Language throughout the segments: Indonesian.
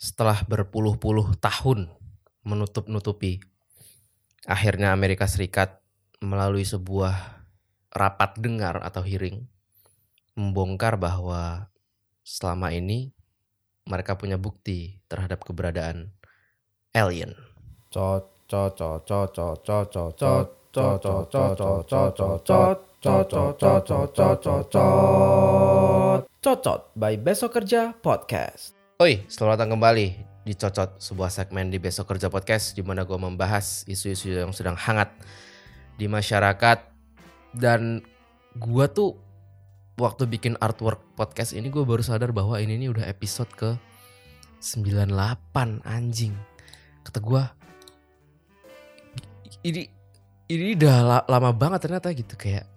setelah berpuluh-puluh tahun menutup-nutupi, akhirnya Amerika Serikat melalui sebuah rapat dengar atau hearing membongkar bahwa selama ini mereka punya bukti terhadap keberadaan alien. Cocot by Besok Kerja Podcast. Oi, selamat datang kembali di Cocot, sebuah segmen di Besok Kerja Podcast di mana gue membahas isu-isu yang sedang hangat di masyarakat dan gue tuh waktu bikin artwork podcast ini gue baru sadar bahwa ini nih udah episode ke 98 anjing. Kata gue ini ini udah la- lama banget ternyata gitu kayak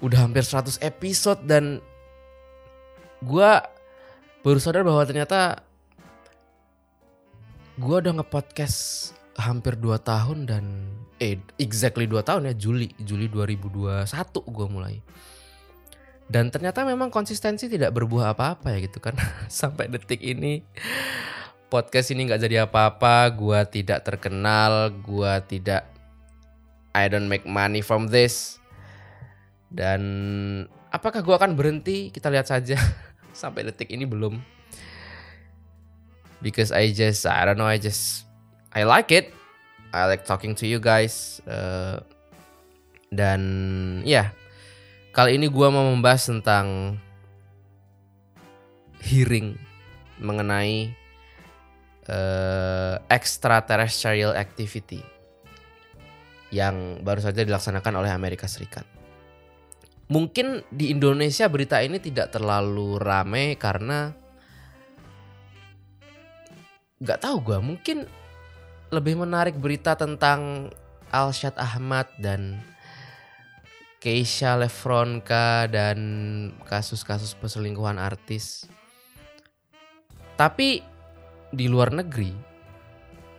udah hampir 100 episode dan gue baru sadar bahwa ternyata gue udah nge-podcast hampir 2 tahun dan eh exactly 2 tahun ya Juli Juli 2021 gue mulai. Dan ternyata memang konsistensi tidak berbuah apa-apa ya gitu kan. Sampai detik ini podcast ini nggak jadi apa-apa gue tidak terkenal gue tidak I don't make money from this. Dan apakah gue akan berhenti? Kita lihat saja sampai detik ini belum. Because I just I don't know I just I like it. I like talking to you guys. Eh, dan ya. Kali ini gua mau membahas tentang hearing mengenai eh, extraterrestrial activity yang baru saja dilaksanakan oleh Amerika Serikat mungkin di Indonesia berita ini tidak terlalu rame karena nggak tahu gua mungkin lebih menarik berita tentang Alshad Ahmad dan Keisha Lefronka dan kasus-kasus perselingkuhan artis. Tapi di luar negeri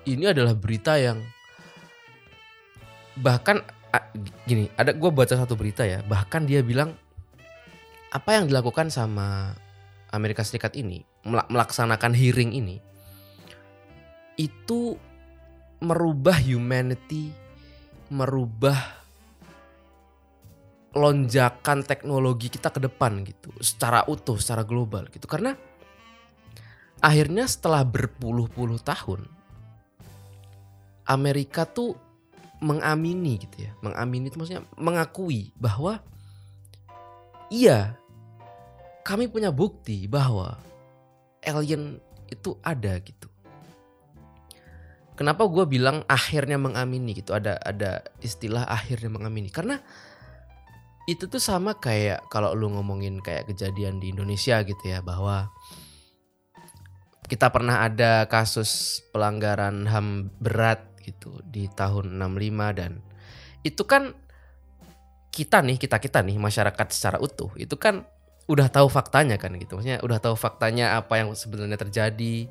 ini adalah berita yang bahkan gini ada gue baca satu berita ya bahkan dia bilang apa yang dilakukan sama Amerika Serikat ini mela- melaksanakan hearing ini itu merubah humanity merubah lonjakan teknologi kita ke depan gitu secara utuh secara global gitu. Karena akhirnya setelah berpuluh-puluh tahun Amerika tuh mengamini gitu ya. Mengamini itu maksudnya mengakui bahwa iya kami punya bukti bahwa alien itu ada gitu. Kenapa gue bilang akhirnya mengamini gitu? Ada ada istilah akhirnya mengamini. Karena itu tuh sama kayak kalau lu ngomongin kayak kejadian di Indonesia gitu ya bahwa kita pernah ada kasus pelanggaran HAM berat gitu di tahun 65 dan itu kan kita nih kita kita nih masyarakat secara utuh itu kan udah tahu faktanya kan gitu. Maksudnya udah tahu faktanya apa yang sebenarnya terjadi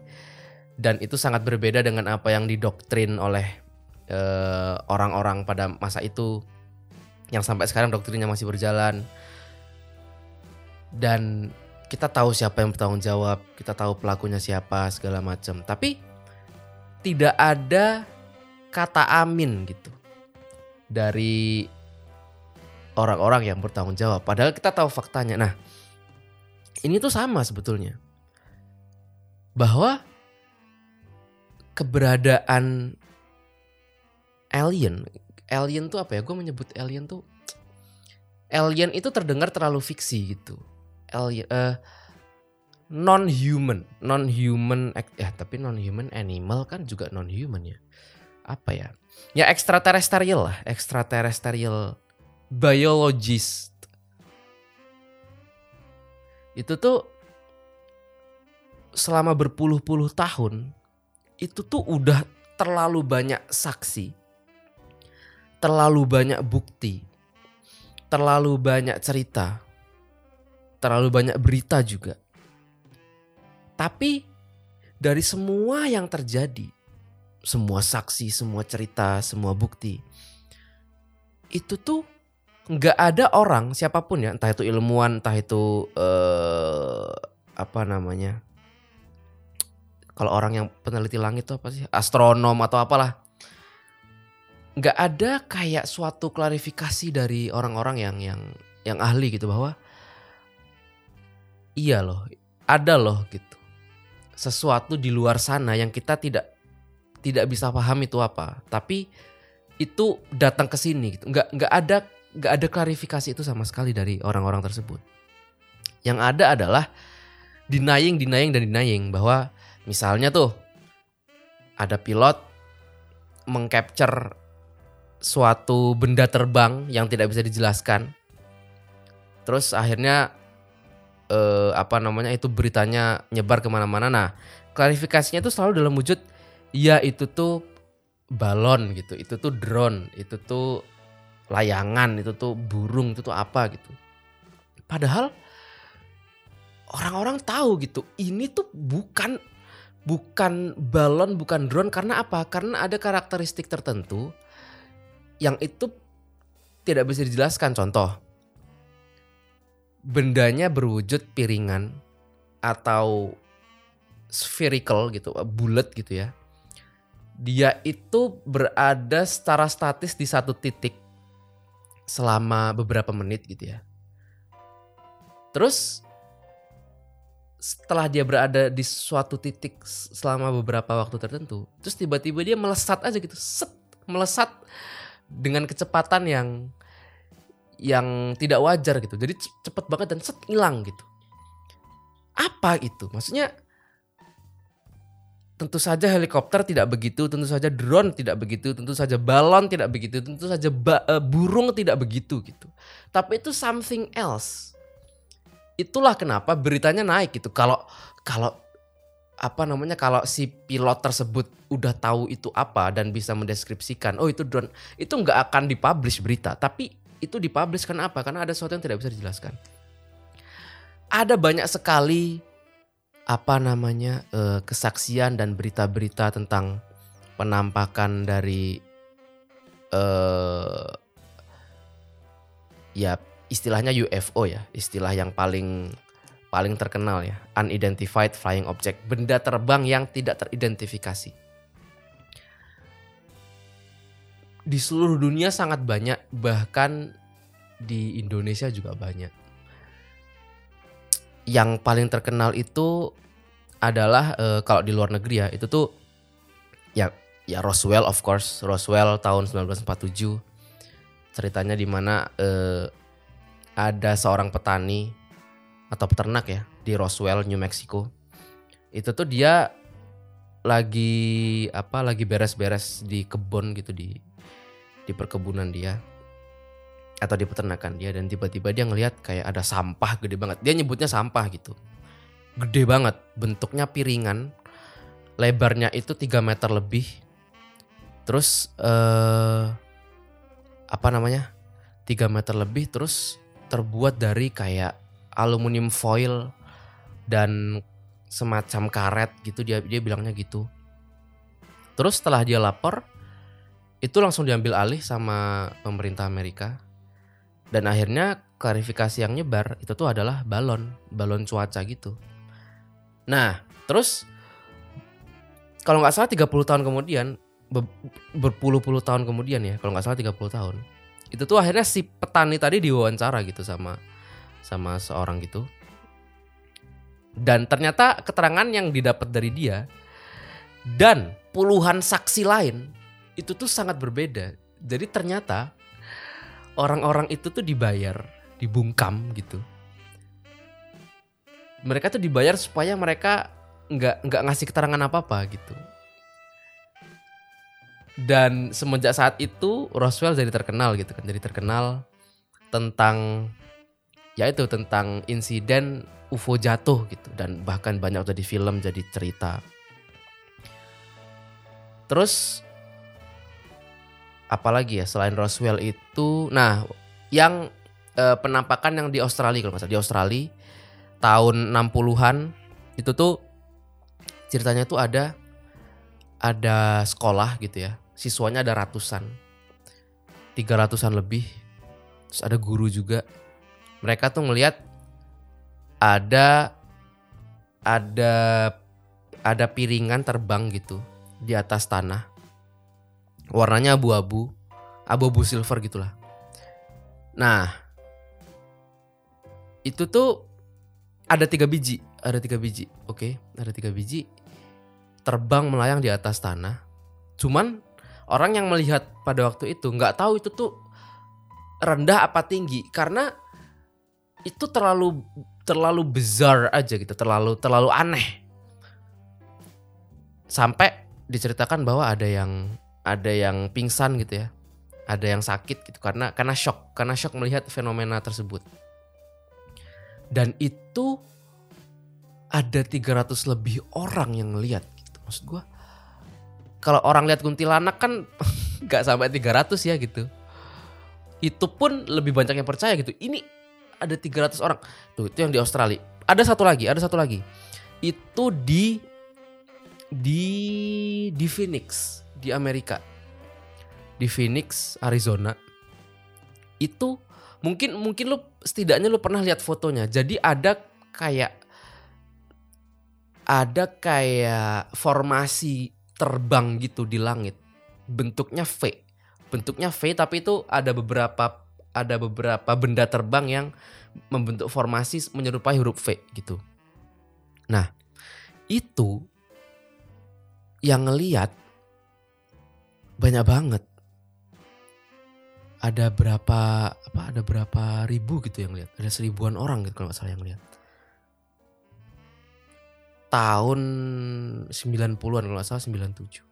dan itu sangat berbeda dengan apa yang didoktrin oleh eh, orang-orang pada masa itu yang sampai sekarang doktrinnya masih berjalan. Dan kita tahu siapa yang bertanggung jawab kita tahu pelakunya siapa segala macam. Tapi tidak ada kata amin gitu. Dari orang-orang yang bertanggung jawab. Padahal kita tahu faktanya. Nah ini tuh sama sebetulnya. Bahwa keberadaan alien alien tuh apa ya? Gue menyebut alien tuh alien itu terdengar terlalu fiksi gitu. Alien eh non human non human ya tapi non human animal kan juga non human ya apa ya? Ya extraterrestrial lah extraterrestrial biologist. Itu tuh selama berpuluh-puluh tahun itu tuh udah terlalu banyak saksi terlalu banyak bukti terlalu banyak cerita terlalu banyak berita juga. Tapi dari semua yang terjadi semua saksi semua cerita semua bukti. Itu tuh nggak ada orang siapa pun ya. Entah itu ilmuwan entah itu eh, apa namanya. Kalau orang yang peneliti langit itu apa sih? Astronom atau apalah. Nggak ada kayak suatu klarifikasi dari orang-orang yang yang yang ahli gitu bahwa iya loh ada loh gitu. Sesuatu di luar sana yang kita tidak tidak bisa paham itu apa. Tapi itu datang ke sini gitu. Nggak nggak ada nggak ada klarifikasi itu sama sekali dari orang-orang tersebut. Yang ada adalah denying denying dan denying. Bahwa misalnya tuh ada pilot mengcapture suatu benda terbang yang tidak bisa dijelaskan. Terus akhirnya eh, apa namanya itu beritanya nyebar ke mana-mana. Nah klarifikasinya itu selalu dalam wujud ya itu tuh balon gitu itu tuh drone itu tuh layangan itu tuh burung itu tuh apa gitu. Padahal orang-orang tahu gitu ini tuh bukan bukan balon bukan drone karena apa? Karena ada karakteristik tertentu yang itu tidak bisa dijelaskan. Contoh bendanya berwujud piringan atau spherical gitu bulat gitu ya dia itu berada secara statis di satu titik selama beberapa menit gitu ya. Terus setelah dia berada di suatu titik selama beberapa waktu tertentu, terus tiba-tiba dia melesat aja gitu, set, melesat dengan kecepatan yang yang tidak wajar gitu. Jadi cepet banget dan set hilang gitu. Apa itu? Maksudnya tentu saja helikopter tidak begitu, tentu saja drone tidak begitu, tentu saja balon tidak begitu, tentu saja uh, burung tidak begitu gitu. Tapi itu something else. Itulah kenapa beritanya naik gitu. Kalau kalau apa namanya kalau si pilot tersebut udah tahu itu apa dan bisa mendeskripsikan, oh itu drone, itu nggak akan dipublish berita, tapi itu dipublish karena apa? Karena ada sesuatu yang tidak bisa dijelaskan. Ada banyak sekali apa namanya uh, kesaksian dan berita-berita tentang penampakan dari uh, ya istilahnya UFO ya istilah yang paling paling terkenal ya unidentified flying object benda terbang yang tidak teridentifikasi. Di seluruh dunia sangat banyak bahkan di Indonesia juga banyak yang paling terkenal itu adalah uh, kalau di luar negeri ya itu tuh ya ya Roswell of course. Roswell tahun 1947 ceritanya di mana uh, ada seorang petani atau peternak ya di Roswell New Mexico. Itu tuh dia lagi apa lagi beres-beres di kebun gitu di di perkebunan dia atau di peternakan dia dan tiba-tiba dia ngelihat kayak ada sampah gede banget. Dia nyebutnya sampah gitu. Gede banget, bentuknya piringan. Lebarnya itu 3 meter lebih. Terus eh apa namanya? 3 meter lebih terus terbuat dari kayak aluminium foil dan semacam karet gitu dia dia bilangnya gitu. Terus setelah dia lapor itu langsung diambil alih sama pemerintah Amerika dan akhirnya klarifikasi yang nyebar itu tuh adalah balon, balon cuaca gitu. Nah, terus kalau nggak salah 30 tahun kemudian, berpuluh-puluh tahun kemudian ya, kalau nggak salah 30 tahun. Itu tuh akhirnya si petani tadi diwawancara gitu sama sama seorang gitu. Dan ternyata keterangan yang didapat dari dia dan puluhan saksi lain itu tuh sangat berbeda. Jadi ternyata orang-orang itu tuh dibayar, dibungkam gitu. Mereka tuh dibayar supaya mereka nggak nggak ngasih keterangan apa apa gitu. Dan semenjak saat itu Roswell jadi terkenal gitu kan, jadi terkenal tentang ya itu tentang insiden UFO jatuh gitu dan bahkan banyak jadi film jadi cerita. Terus apalagi ya selain Roswell itu nah yang eh, penampakan yang di Australia kalau nggak di Australia tahun 60-an itu tuh ceritanya tuh ada ada sekolah gitu ya siswanya ada ratusan tiga ratusan lebih terus ada guru juga mereka tuh ngelihat ada ada ada piringan terbang gitu di atas tanah. Warnanya abu-abu, abu-abu silver gitulah. Nah, itu tuh ada tiga biji, ada tiga biji, oke, ada tiga biji terbang melayang di atas tanah. Cuman orang yang melihat pada waktu itu nggak tahu itu tuh rendah apa tinggi karena itu terlalu terlalu besar aja gitu, terlalu terlalu aneh. Sampai diceritakan bahwa ada yang ada yang pingsan gitu ya. Ada yang sakit gitu karena karena shock, karena shock melihat fenomena tersebut. Dan itu ada 300 lebih orang yang lihat gitu. Maksud gua kalau orang lihat kuntilanak kan nggak sampai 300 ya gitu. Itu pun lebih banyak yang percaya gitu. Ini ada 300 orang. Tuh itu yang di Australia. Ada satu lagi, ada satu lagi. Itu di di di Phoenix, di Amerika. Di Phoenix, Arizona. Itu mungkin mungkin lu setidaknya lu pernah lihat fotonya. Jadi ada kayak ada kayak formasi terbang gitu di langit. Bentuknya V. Bentuknya V tapi itu ada beberapa ada beberapa benda terbang yang membentuk formasi menyerupai huruf V gitu. Nah, itu yang ngeliat banyak banget. Ada berapa apa ada berapa ribu gitu yang lihat. Ada seribuan orang gitu kalau nggak salah yang lihat. Tahun 90-an kalau nggak salah 97.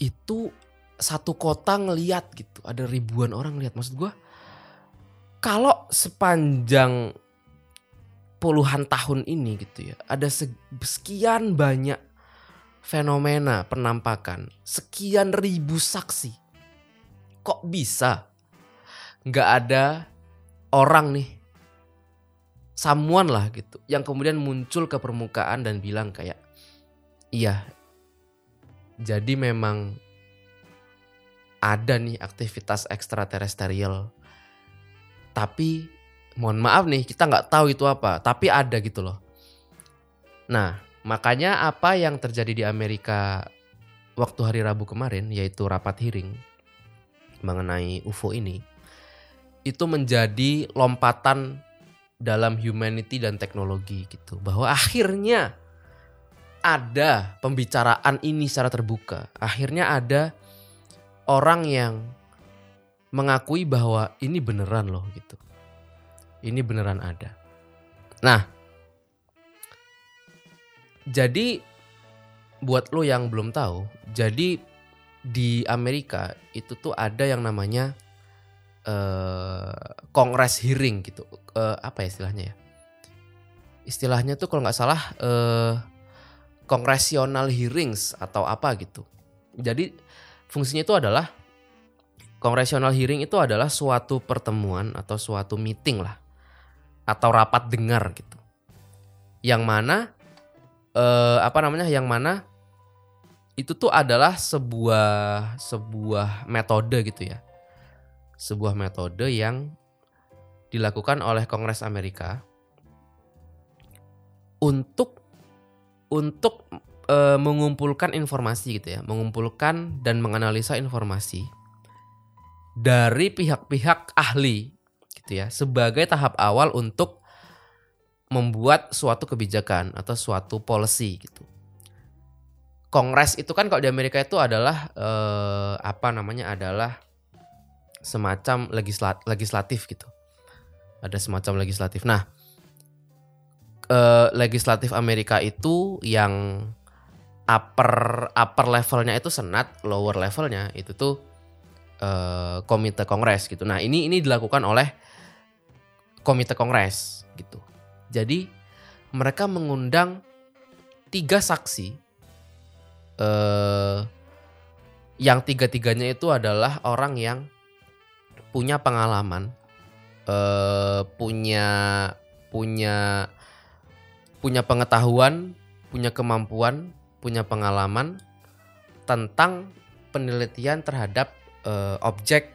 Itu satu kota ngeliat gitu. Ada ribuan orang lihat. Maksud gua kalau sepanjang puluhan tahun ini gitu ya, ada sekian banyak fenomena penampakan, sekian ribu saksi. Kok bisa nggak ada orang nih, samuan lah gitu, yang kemudian muncul ke permukaan dan bilang kayak, iya, jadi memang ada nih aktivitas ekstraterestrial. Tapi mohon maaf nih kita nggak tahu itu apa, tapi ada gitu loh. Nah makanya apa yang terjadi di Amerika waktu hari Rabu kemarin yaitu rapat hearing mengenai UFO ini itu menjadi lompatan dalam humanity dan teknologi gitu bahwa akhirnya ada pembicaraan ini secara terbuka akhirnya ada orang yang mengakui bahwa ini beneran loh gitu. Ini beneran ada. Nah, jadi buat lo yang belum tahu, jadi di Amerika itu tuh ada yang namanya uh, kongres hearing gitu. Uh, apa ya istilahnya ya? Istilahnya tuh kalau nggak salah uh, hearings atau apa gitu. Jadi fungsinya itu adalah congressional hearing itu adalah suatu pertemuan atau suatu meeting lah atau rapat dengar gitu. Yang mana eh, apa namanya? Yang mana itu tuh adalah sebuah sebuah metode gitu ya. Sebuah metode yang dilakukan oleh Kongres Amerika untuk untuk e, mengumpulkan informasi gitu ya, mengumpulkan dan menganalisa informasi dari pihak-pihak ahli gitu ya sebagai tahap awal untuk membuat suatu kebijakan atau suatu policy gitu. Kongres itu kan kalau di Amerika itu adalah e, apa namanya adalah semacam legislat, legislatif gitu. Ada semacam legislatif. Nah, eh, legislatif Amerika itu yang upper upper levelnya itu senat, lower levelnya itu tuh uh, komite kongres gitu. Nah ini ini dilakukan oleh komite kongres gitu. Jadi mereka mengundang tiga saksi, uh, yang tiga tiganya itu adalah orang yang punya pengalaman, uh, punya punya punya pengetahuan, punya kemampuan punya pengalaman tentang penelitian terhadap uh, objek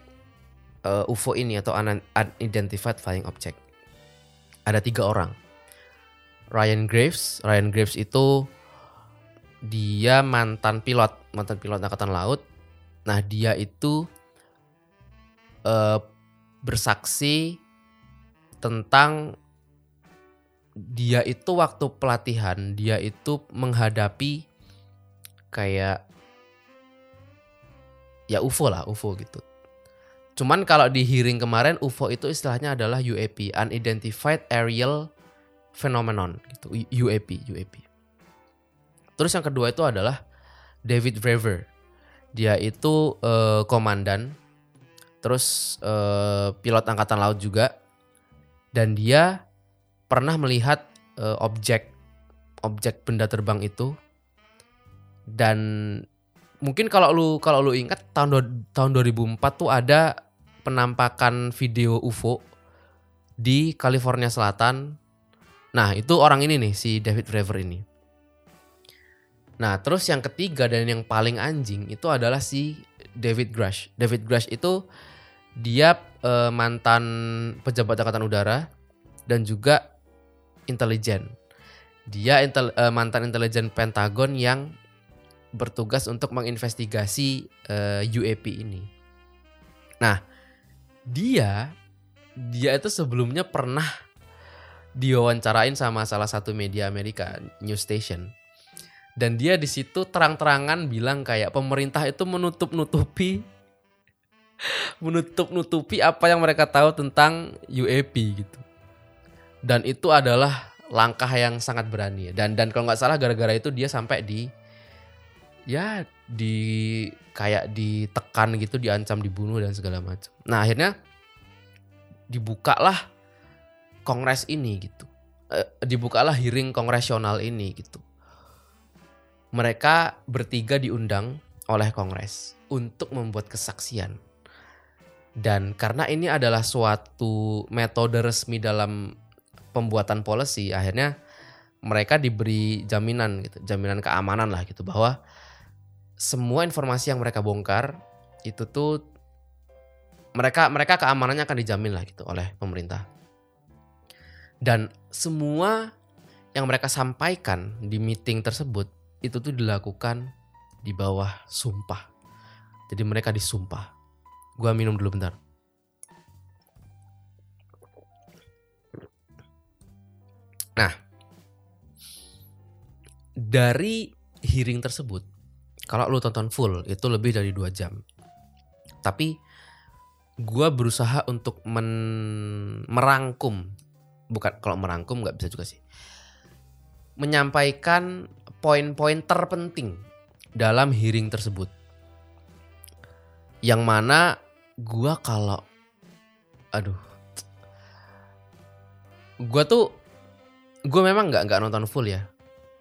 uh, UFO ini atau unidentified flying object. Ada tiga orang. Ryan Graves. Ryan Graves itu dia mantan pilot, mantan pilot angkatan laut. Nah, dia itu eh, bersaksi tentang dia itu waktu pelatihan dia itu menghadapi kayak ya UFO lah UFO gitu. Cuman kalau di hearing kemarin UFO itu istilahnya adalah UAP, Unidentified Aerial Phenomenon gitu, UAP, UAP. Terus yang kedua itu adalah David Braver. Dia itu eh, komandan, terus eh, pilot angkatan laut juga, dan dia pernah melihat eh, objek objek benda terbang itu dan mungkin kalau lu kalau lu ingat tahun tahun 2004 tuh ada penampakan video UFO di California Selatan. Nah, itu orang ini nih si David Braver ini. Nah, terus yang ketiga dan yang paling anjing itu adalah si David Grush. David Grush itu dia eh, mantan pejabat angkatan udara dan juga intelijen. Dia intel- eh, mantan intelijen Pentagon yang bertugas untuk menginvestigasi eh, UAP ini. Nah, dia dia itu sebelumnya pernah diwawancarain sama salah satu media Amerika, news station. Dan dia di situ terang-terangan bilang kayak pemerintah itu menutup-nutupi menutup-nutupi apa yang mereka tahu tentang UAP gitu. Dan itu adalah langkah yang sangat berani dan dan kalau nggak salah gara-gara itu dia sampai di ya di kayak ditekan gitu diancam dibunuh dan segala macam nah akhirnya dibukalah kongres ini gitu. Eh, dibukalah hearing kongresional ini gitu. Mereka bertiga diundang oleh kongres untuk membuat kesaksian. Dan karena ini adalah suatu metode resmi dalam pembuatan policy akhirnya mereka diberi jaminan gitu jaminan keamanan lah gitu bahwa semua informasi yang mereka bongkar itu tuh mereka mereka keamanannya akan dijamin lah gitu oleh pemerintah dan semua yang mereka sampaikan di meeting tersebut itu tuh dilakukan di bawah sumpah. Jadi mereka disumpah. Gua minum dulu bentar. Nah, dari hearing tersebut, kalau lu tonton full itu lebih dari dua jam. Tapi gua berusaha untuk merangkum, bukan kalau merangkum nggak bisa juga sih, menyampaikan poin-poin terpenting dalam hearing tersebut. Yang mana gua kalau, aduh, gua tuh gue memang nggak nggak nonton full ya.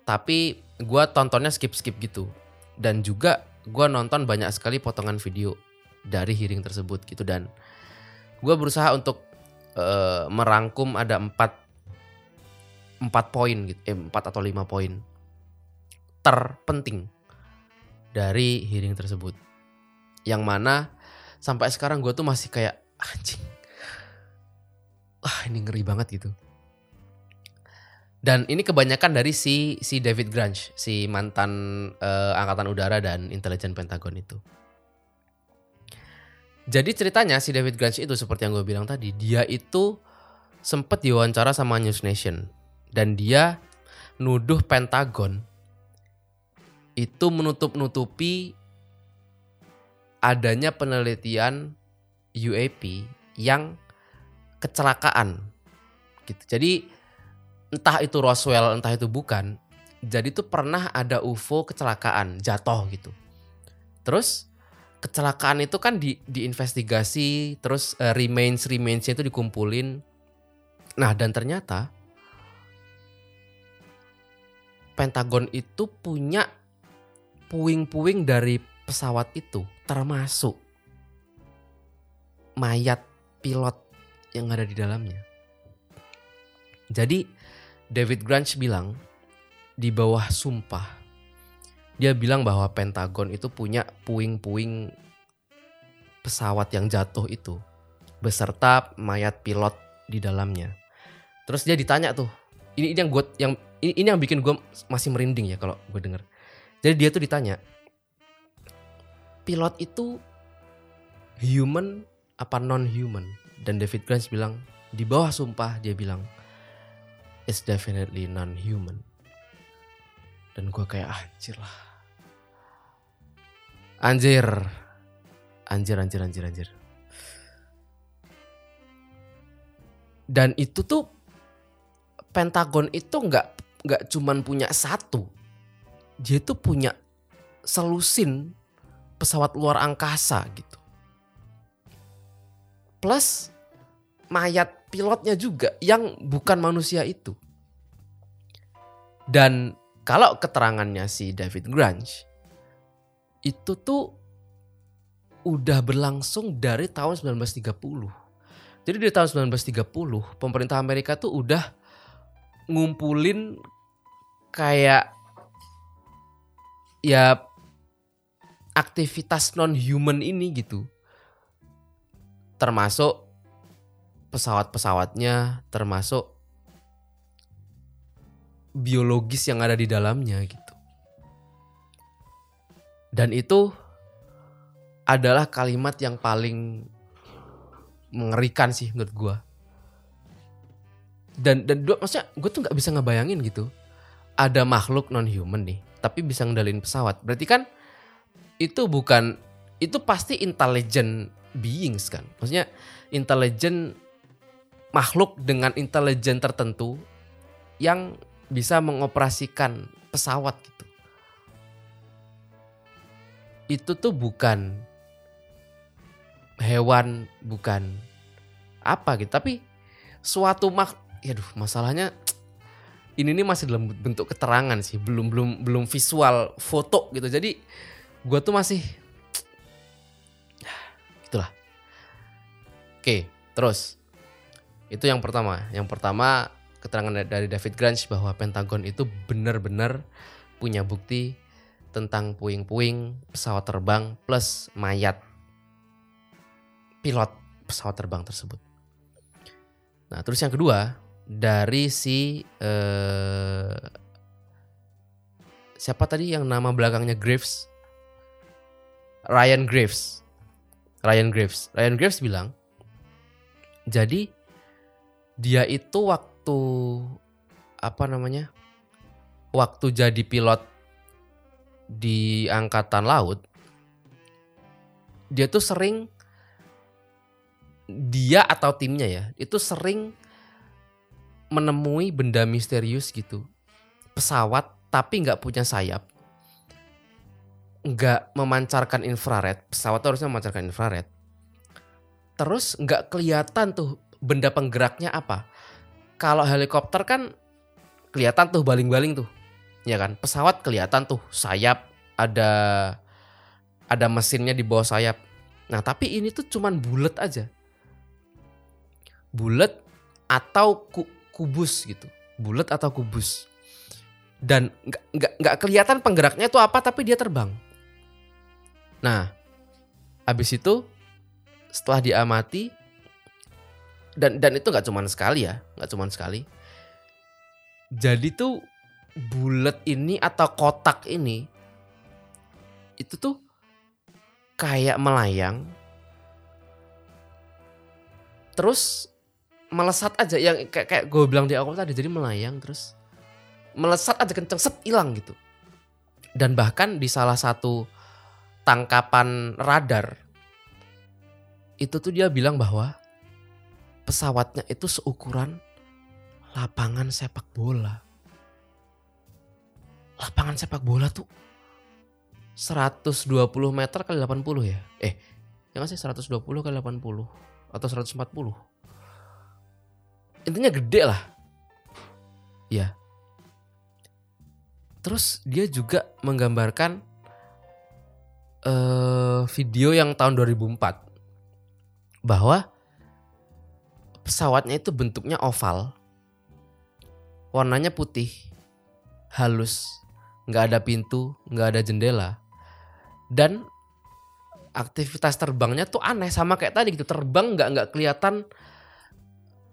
Tapi gue tontonnya skip skip gitu. Dan juga gue nonton banyak sekali potongan video dari hearing tersebut gitu. Dan gue berusaha untuk eh, merangkum ada empat empat poin gitu eh, empat atau lima poin terpenting dari hearing tersebut yang mana sampai sekarang gue tuh masih kayak anjing ah ini ngeri banget gitu dan ini kebanyakan dari si si David Grunge, si mantan eh, angkatan udara dan intelijen Pentagon itu. Jadi ceritanya si David Grunge itu seperti yang gue bilang tadi, dia itu sempet diwawancara sama News Nation dan dia nuduh Pentagon itu menutup-nutupi adanya penelitian UAP yang kecelakaan gitu. Jadi entah itu Roswell, entah itu bukan. Jadi tuh pernah ada UFO kecelakaan, jatuh gitu. Terus kecelakaan itu kan di diinvestigasi, terus eh, remains remainsnya itu dikumpulin. Nah dan ternyata Pentagon itu punya puing-puing dari pesawat itu, termasuk mayat pilot yang ada di dalamnya. Jadi David Grunge bilang di bawah sumpah dia bilang bahwa Pentagon itu punya puing-puing pesawat yang jatuh itu beserta mayat pilot di dalamnya. Terus dia ditanya tuh ini, ini yang gue yang ini, ini yang bikin gue masih merinding ya kalau gue denger. Jadi dia tuh ditanya, pilot itu human apa non human? Dan David Grant bilang di bawah sumpah dia bilang it's definitely non human. Dan gue kayak anjir lah. Anjir. Anjir anjir anjir anjir. Dan itu tuh Pentagon itu nggak nggak cuman punya satu, dia itu punya selusin pesawat luar angkasa gitu. Plus mayat pilotnya juga yang bukan manusia itu. Dan kalau keterangannya si David Grange itu tuh udah berlangsung dari tahun 1930. Jadi di tahun 1930 pemerintah Amerika tuh udah ngumpulin kayak ya aktivitas non human ini gitu. Termasuk pesawat-pesawatnya, termasuk biologis yang ada di dalamnya gitu. Dan itu adalah kalimat yang paling mengerikan sih menurut gue dan dan dua maksudnya gue tuh nggak bisa ngebayangin gitu. Ada makhluk non human nih tapi bisa ngendalin pesawat. Berarti kan itu bukan itu pasti intelligent beings kan. Maksudnya intelligent makhluk dengan intelijen tertentu yang bisa mengoperasikan pesawat gitu itu tuh bukan hewan bukan apa gitu. Tapi suatu mak ya duh masalahnya ini nih masih dalam bentuk keterangan sih belum belum belum visual foto gitu. Jadi gue tuh masih itulah. Oke terus. Itu yang pertama. Yang pertama keterangan dari David Grange bahwa Pentagon itu benar-benar punya bukti tentang puing-puing pesawat terbang plus mayat pilot pesawat terbang tersebut. Nah, terus yang kedua dari si eh, siapa tadi yang nama belakangnya Graves? Ryan Graves. Ryan Graves. Ryan Graves bilang, jadi dia itu waktu apa namanya? Waktu jadi pilot di angkatan laut, dia tuh sering dia atau timnya ya itu sering menemui benda misterius gitu. Pesawat tapi nggak punya sayap nggak memancarkan infrared pesawat harusnya memancarkan infrared. Terus nggak kelihatan tuh benda penggeraknya apa. Kalau helikopter kan kelihatan tuh baling-baling tuh ya kan? Pesawat kelihatan tuh sayap ada ada mesinnya di bawah sayap. Nah tapi ini tuh cuman bulat aja. Bulat atau ku, kubus gitu. Bulat atau kubus. Dan nggak nggak kelihatan penggeraknya itu apa tapi dia terbang. Nah habis itu setelah diamati dan dan itu nggak cuma sekali ya nggak cuma sekali. Jadi tuh bulat ini atau kotak ini itu tuh kayak melayang terus melesat aja. Yang kayak kayak gue bilang di awal tadi jadi melayang terus melesat aja kenceng set hilang gitu. Dan bahkan di salah satu tangkapan radar itu tuh dia bilang bahwa pesawatnya itu seukuran lapangan sepak bola lapangan sepak bola tuh 120 meter kali 80 ya? Eh yang sih? 120 kali 80 atau 140 intinya gede lah. Ya terus dia juga menggambarkan uh, video yang tahun 2004 bahwa pesawatnya itu bentuknya oval warnanya putih halus nggak ada pintu, nggak ada jendela. Dan aktivitas terbangnya tuh aneh sama kayak tadi gitu. Terbang nggak nggak kelihatan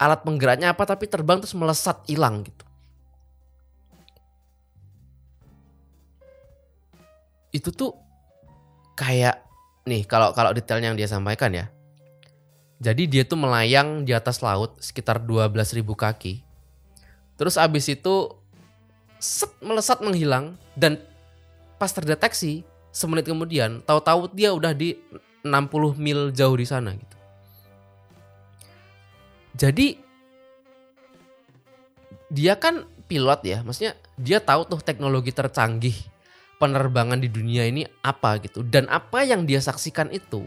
alat penggeraknya apa tapi terbang terus melesat hilang gitu. Itu tuh kayak nih kalau kalau detailnya yang dia sampaikan ya. Jadi dia tuh melayang di atas laut sekitar 12.000 kaki. Terus abis itu set melesat menghilang dan pas terdeteksi semenit kemudian tahu-tahu dia udah di 60 mil jauh di sana gitu. Jadi dia kan pilot ya, maksudnya dia tahu tuh teknologi tercanggih penerbangan di dunia ini apa gitu dan apa yang dia saksikan itu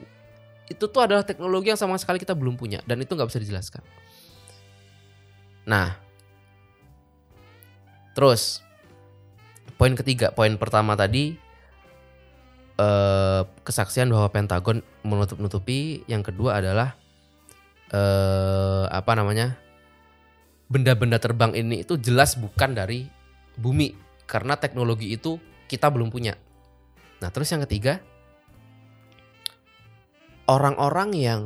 itu tuh adalah teknologi yang sama sekali kita belum punya dan itu nggak bisa dijelaskan. Nah, terus poin ketiga, poin pertama tadi eh, kesaksian bahwa Pentagon menutup-nutupi, yang kedua adalah eh, apa namanya benda-benda terbang ini itu jelas bukan dari bumi karena teknologi itu kita belum punya. Nah terus yang ketiga orang-orang yang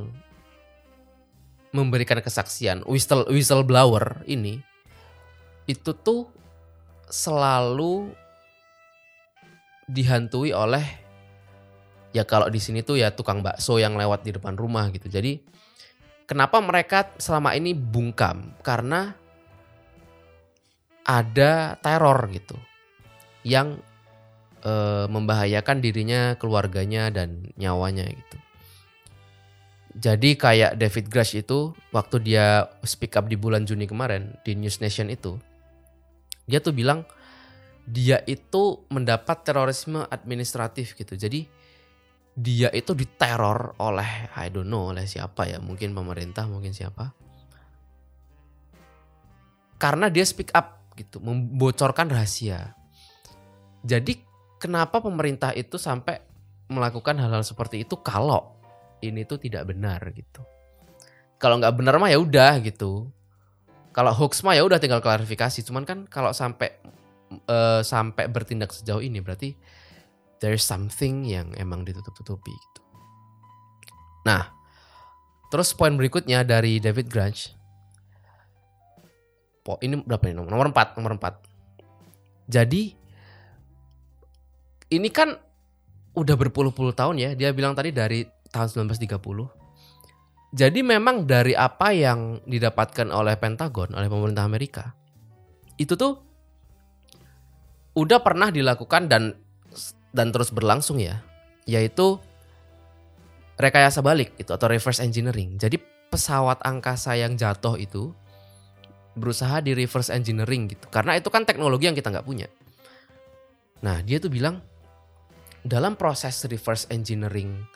memberikan kesaksian whistle whistleblower ini itu tuh selalu dihantui oleh ya kalau di sini tuh ya tukang bakso yang lewat di depan rumah gitu. Jadi kenapa mereka selama ini bungkam? Karena ada teror gitu yang e, membahayakan dirinya, keluarganya dan nyawanya gitu. Jadi kayak David Grush itu waktu dia speak up di bulan Juni kemarin di News Nation itu, dia tuh bilang dia itu mendapat terorisme administratif gitu. Jadi dia itu diteror oleh I don't know oleh siapa ya, mungkin pemerintah, mungkin siapa. Karena dia speak up gitu, membocorkan rahasia. Jadi kenapa pemerintah itu sampai melakukan hal-hal seperti itu kalau ini tuh tidak benar gitu. Kalau nggak benar mah ya udah gitu. Kalau hoax mah ya udah tinggal klarifikasi. Cuman kan kalau sampai uh, sampai bertindak sejauh ini berarti there's something yang emang ditutup-tutupi gitu. Nah, terus poin berikutnya dari David Grunge. Po, ini berapa nih nomor? Nomor 4, nomor 4. Jadi ini kan udah berpuluh-puluh tahun ya. Dia bilang tadi dari tahun 1930. Jadi memang dari apa yang didapatkan oleh Pentagon, oleh pemerintah Amerika, itu tuh udah pernah dilakukan dan dan terus berlangsung ya, yaitu rekayasa balik itu atau reverse engineering. Jadi pesawat angkasa yang jatuh itu berusaha di reverse engineering gitu, karena itu kan teknologi yang kita nggak punya. Nah dia tuh bilang dalam proses reverse engineering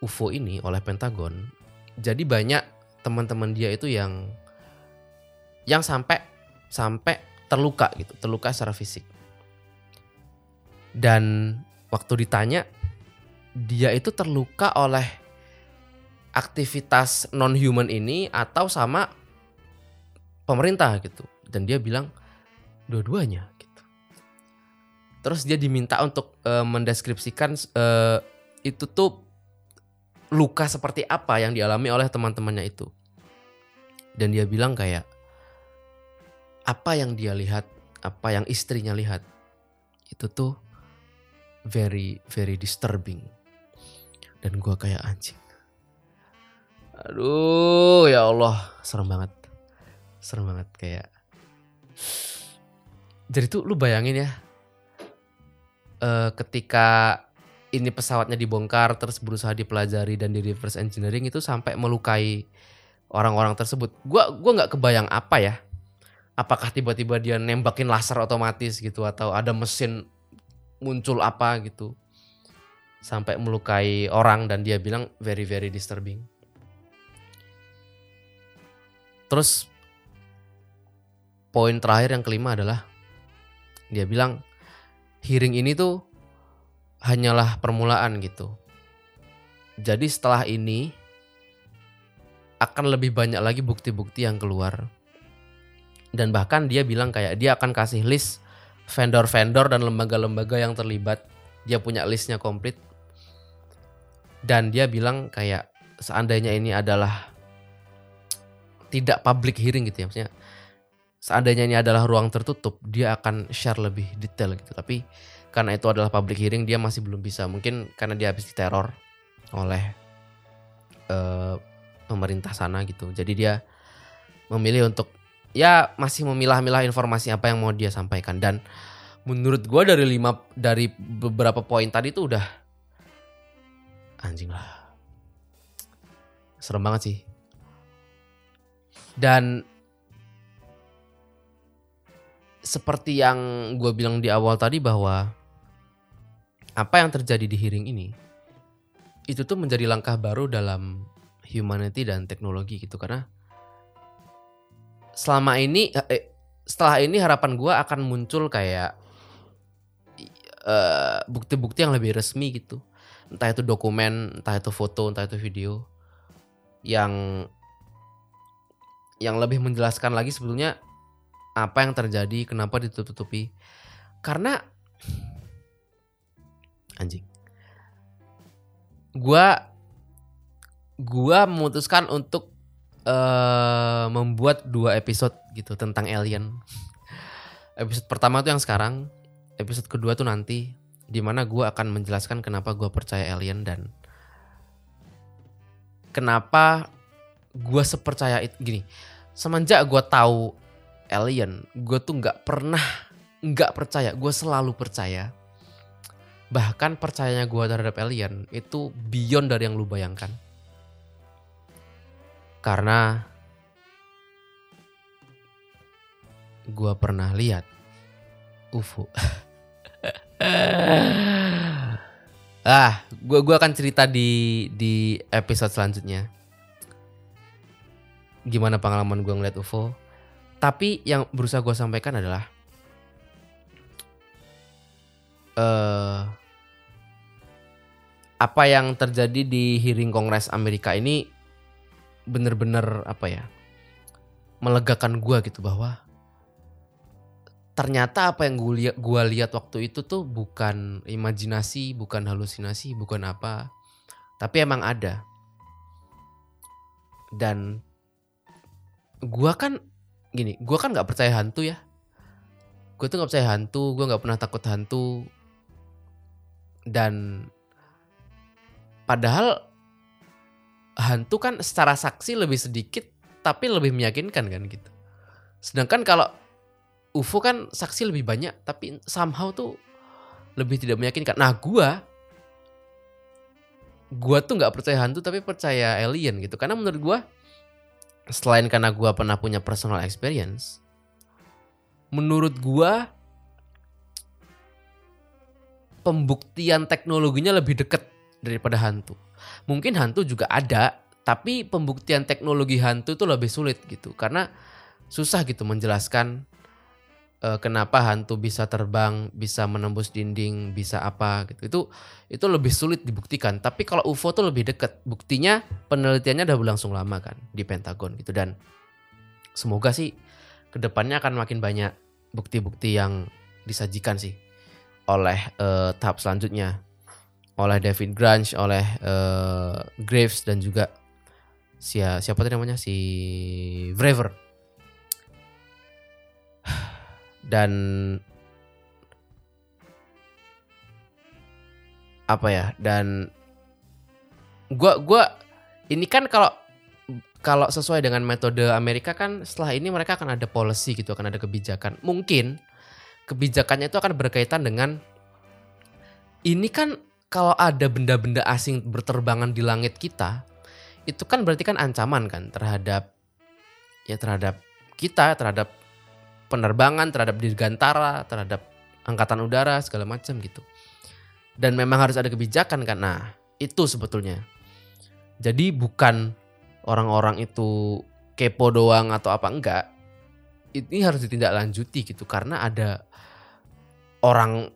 UFO ini oleh Pentagon, jadi banyak teman-teman dia itu yang yang sampai sampai terluka gitu, terluka secara fisik. Dan waktu ditanya dia itu terluka oleh aktivitas non human ini atau sama pemerintah gitu. Dan dia bilang dua-duanya gitu. Terus dia diminta untuk uh, mendeskripsikan uh, itu tuh luka seperti apa yang dialami oleh teman-temannya itu. Dan dia bilang kayak apa yang dia lihat, apa yang istrinya lihat itu tuh very very disturbing. Dan gua kayak anjing. Aduh ya Allah serem banget. Serem banget kayak. Jadi tuh lu bayangin ya. Uh, ketika ini pesawatnya dibongkar terus berusaha dipelajari dan di reverse engineering itu sampai melukai orang-orang tersebut. Gua gua nggak kebayang apa ya. Apakah tiba-tiba dia nembakin laser otomatis gitu atau ada mesin muncul apa gitu sampai melukai orang dan dia bilang very very disturbing. Terus poin terakhir yang kelima adalah dia bilang hearing ini tuh hanyalah permulaan gitu. Jadi setelah ini akan lebih banyak lagi bukti-bukti yang keluar. Dan bahkan dia bilang kayak dia akan kasih list vendor-vendor dan lembaga-lembaga yang terlibat. Dia punya listnya komplit. Dan dia bilang kayak seandainya ini adalah tidak public hearing gitu ya maksudnya. Seandainya ini adalah ruang tertutup, dia akan share lebih detail gitu. Tapi karena itu adalah public hearing dia masih belum bisa. Mungkin karena dia habis diteror oleh eh, pemerintah sana gitu. Jadi dia memilih untuk ya masih memilah-milah informasi apa yang mau dia sampaikan. Dan menurut gua dari lima dari beberapa poin tadi tuh udah anjing lah. Serem banget sih. Dan seperti yang gue bilang di awal tadi bahwa apa yang terjadi di hearing ini itu tuh menjadi langkah baru dalam humanity dan teknologi gitu. Karena selama ini eh, setelah ini harapan gue akan muncul kayak eh, bukti-bukti yang lebih resmi gitu. Entah itu dokumen entah itu foto entah itu video yang yang lebih menjelaskan lagi sebetulnya apa yang terjadi kenapa ditutup-tutupi. Karena anjing. Gua gua memutuskan untuk eh membuat dua episode gitu tentang alien. Episode pertama tuh yang sekarang episode kedua tuh nanti di mana gua akan menjelaskan kenapa gua percaya alien dan kenapa gua sepercaya itu gini semenjak gua tahu alien gue tuh nggak pernah nggak percaya gue selalu percaya bahkan percayanya gue terhadap alien itu beyond dari yang lu bayangkan. Karena gue pernah lihat UFO ah gue gua akan cerita di di episode selanjutnya. Gimana pengalaman gue ngeliat UFO tapi yang berusaha gue sampaikan adalah eh apa yang terjadi di hearing Kongres Amerika ini bener-bener apa ya melegakan gue gitu bahwa ternyata apa yang gue lihat gua lihat waktu itu tuh bukan imajinasi bukan halusinasi bukan apa tapi emang ada dan gua kan gini, gue kan nggak percaya hantu ya. Gue tuh nggak percaya hantu, gue nggak pernah takut hantu. Dan padahal hantu kan secara saksi lebih sedikit, tapi lebih meyakinkan kan gitu. Sedangkan kalau UFO kan saksi lebih banyak, tapi somehow tuh lebih tidak meyakinkan. Nah gue, gue tuh nggak percaya hantu tapi percaya alien gitu. Karena menurut gue selain karena gue pernah punya personal experience, menurut gue pembuktian teknologinya lebih dekat daripada hantu. Mungkin hantu juga ada, tapi pembuktian teknologi hantu itu lebih sulit gitu karena susah gitu menjelaskan uh, kenapa hantu bisa terbang, bisa menembus dinding, bisa apa gitu. Itu itu lebih sulit dibuktikan. Tapi kalau UFO tuh lebih dekat. Buktinya penelitiannya udah berlangsung lama kan di Pentagon gitu dan semoga sih ke depannya akan makin banyak bukti-bukti yang disajikan sih oleh uh, tahap selanjutnya. Oleh David Grange, oleh uh, Graves dan juga siapa siapa tadi namanya? Si Vrever dan apa ya? Dan gua gua ini kan kalau kalau sesuai dengan metode Amerika kan setelah ini mereka akan ada policy gitu akan ada kebijakan. Mungkin kebijakannya itu akan berkaitan dengan ini kan kalau ada benda-benda asing berterbangan di langit kita itu kan berarti kan ancaman kan terhadap ya terhadap kita terhadap penerbangan, terhadap dirgantara, terhadap angkatan udara segala macam gitu. Dan memang harus ada kebijakan kan. Nah, itu sebetulnya. Jadi bukan orang-orang itu kepo doang atau apa enggak. Ini harus ditindaklanjuti gitu karena ada orang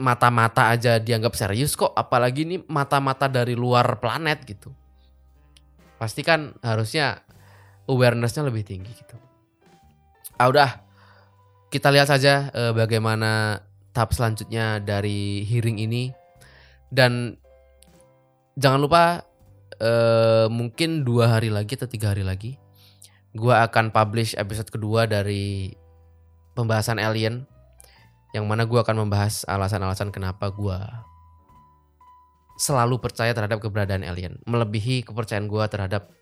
mata-mata aja dianggap serius kok apalagi ini mata-mata dari luar planet gitu. Pasti kan harusnya awarenessnya lebih tinggi gitu. Ah udah, kita lihat saja uh, bagaimana tahap selanjutnya dari hearing ini dan jangan lupa uh, mungkin dua hari lagi atau tiga hari lagi gua akan publish episode kedua dari pembahasan alien yang mana gue akan membahas alasan-alasan kenapa gue selalu percaya terhadap keberadaan alien, melebihi kepercayaan gue terhadap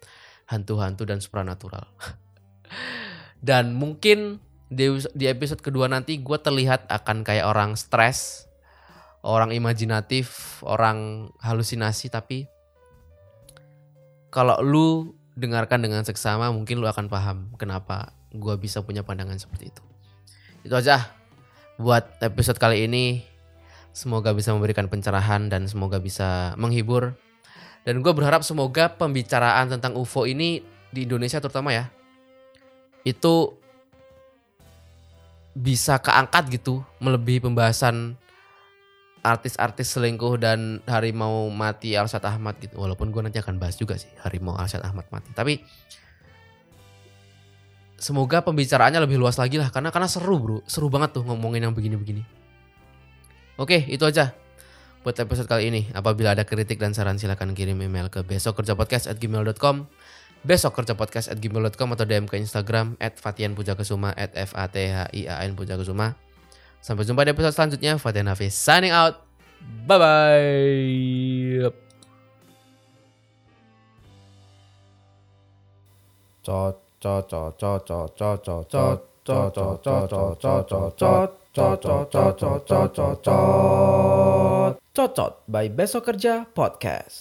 hantu-hantu dan supranatural. dan mungkin di episode kedua nanti gue terlihat akan kayak orang stres, orang imajinatif, orang halusinasi, tapi kalau lu dengarkan dengan seksama mungkin lu akan paham kenapa gue bisa punya pandangan seperti itu. Itu aja buat episode kali ini. Semoga bisa memberikan pencerahan dan semoga bisa menghibur. Dan gue berharap semoga pembicaraan tentang UFO ini di Indonesia terutama ya. Itu bisa keangkat gitu melebihi pembahasan artis-artis selingkuh dan harimau mati Alsat Ahmad gitu. Walaupun gue nanti akan bahas juga sih harimau Alsat Ahmad mati. Tapi semoga pembicaraannya lebih luas lagi lah karena karena seru bro, seru banget tuh ngomongin yang begini-begini. Oke, itu aja buat episode kali ini. Apabila ada kritik dan saran silahkan kirim email ke besokkerjapodcast@gmail.com besok kerja podcast at gmail.com atau DM ke Instagram at Fatian Pujakesuma at F A T H I A N Pujakesuma. Sampai jumpa di episode selanjutnya. Fatian Hafiz signing out. Bye bye. Cocot by Besok Kerja Podcast.